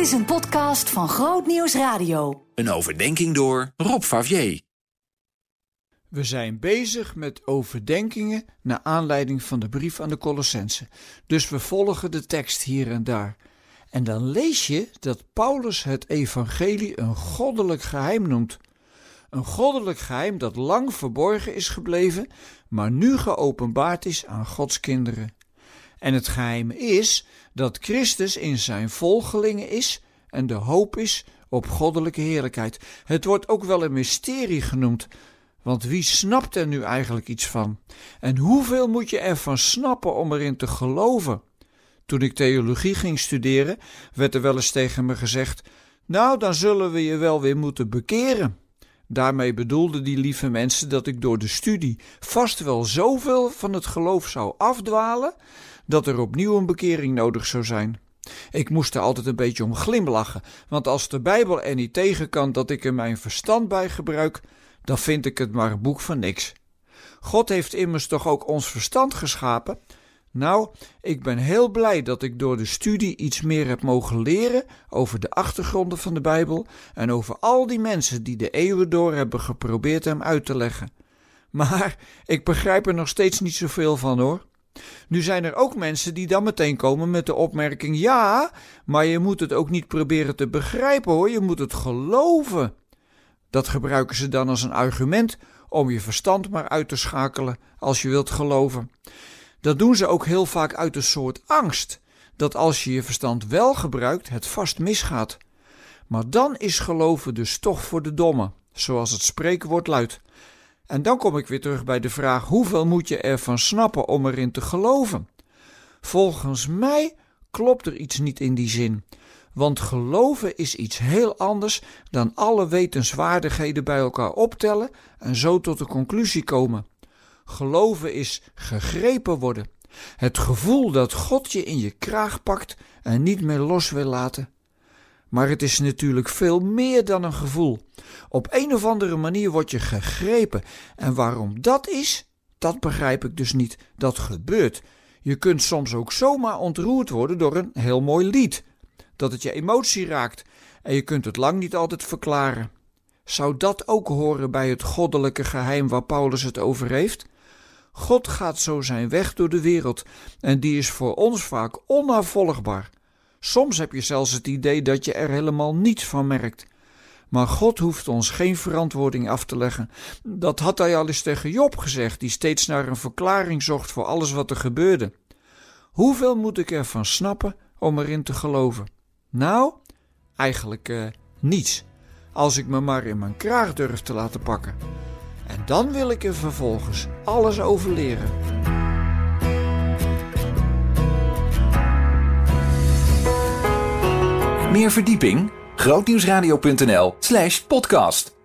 Dit is een podcast van Groot Nieuws Radio. Een overdenking door Rob Favier. We zijn bezig met overdenkingen naar aanleiding van de brief aan de Colossense. Dus we volgen de tekst hier en daar. En dan lees je dat Paulus het evangelie een goddelijk geheim noemt. Een goddelijk geheim dat lang verborgen is gebleven, maar nu geopenbaard is aan Gods kinderen. En het geheim is dat Christus in zijn volgelingen is en de hoop is op goddelijke heerlijkheid. Het wordt ook wel een mysterie genoemd, want wie snapt er nu eigenlijk iets van? En hoeveel moet je ervan snappen om erin te geloven? Toen ik theologie ging studeren, werd er wel eens tegen me gezegd: Nou, dan zullen we je wel weer moeten bekeren. Daarmee bedoelden die lieve mensen dat ik door de studie vast wel zoveel van het geloof zou afdwalen dat er opnieuw een bekering nodig zou zijn. Ik moest er altijd een beetje om glimlachen, want als de Bijbel er niet tegen kan dat ik er mijn verstand bij gebruik, dan vind ik het maar een boek van niks. God heeft immers toch ook ons verstand geschapen? Nou, ik ben heel blij dat ik door de studie iets meer heb mogen leren over de achtergronden van de Bijbel en over al die mensen die de eeuwen door hebben geprobeerd hem uit te leggen. Maar ik begrijp er nog steeds niet zoveel van hoor. Nu zijn er ook mensen die dan meteen komen met de opmerking: ja, maar je moet het ook niet proberen te begrijpen hoor, je moet het geloven. Dat gebruiken ze dan als een argument om je verstand maar uit te schakelen als je wilt geloven. Dat doen ze ook heel vaak uit een soort angst dat als je je verstand wel gebruikt, het vast misgaat. Maar dan is geloven dus toch voor de domme, zoals het spreekwoord luidt. En dan kom ik weer terug bij de vraag: hoeveel moet je ervan snappen om erin te geloven? Volgens mij klopt er iets niet in die zin. Want geloven is iets heel anders dan alle wetenswaardigheden bij elkaar optellen en zo tot de conclusie komen. Geloven is gegrepen worden. Het gevoel dat God je in je kraag pakt en niet meer los wil laten. Maar het is natuurlijk veel meer dan een gevoel. Op een of andere manier word je gegrepen. En waarom dat is, dat begrijp ik dus niet. Dat gebeurt. Je kunt soms ook zomaar ontroerd worden door een heel mooi lied. Dat het je emotie raakt. En je kunt het lang niet altijd verklaren. Zou dat ook horen bij het goddelijke geheim waar Paulus het over heeft? God gaat zo zijn weg door de wereld en die is voor ons vaak onnavolgbaar. Soms heb je zelfs het idee dat je er helemaal niets van merkt. Maar God hoeft ons geen verantwoording af te leggen. Dat had hij al eens tegen Job gezegd, die steeds naar een verklaring zocht voor alles wat er gebeurde. Hoeveel moet ik ervan snappen om erin te geloven? Nou, eigenlijk uh, niets, als ik me maar in mijn kraag durf te laten pakken. En dan wil ik er vervolgens alles over leren. Meer verdieping? grootnieuwsradio.nl slash podcast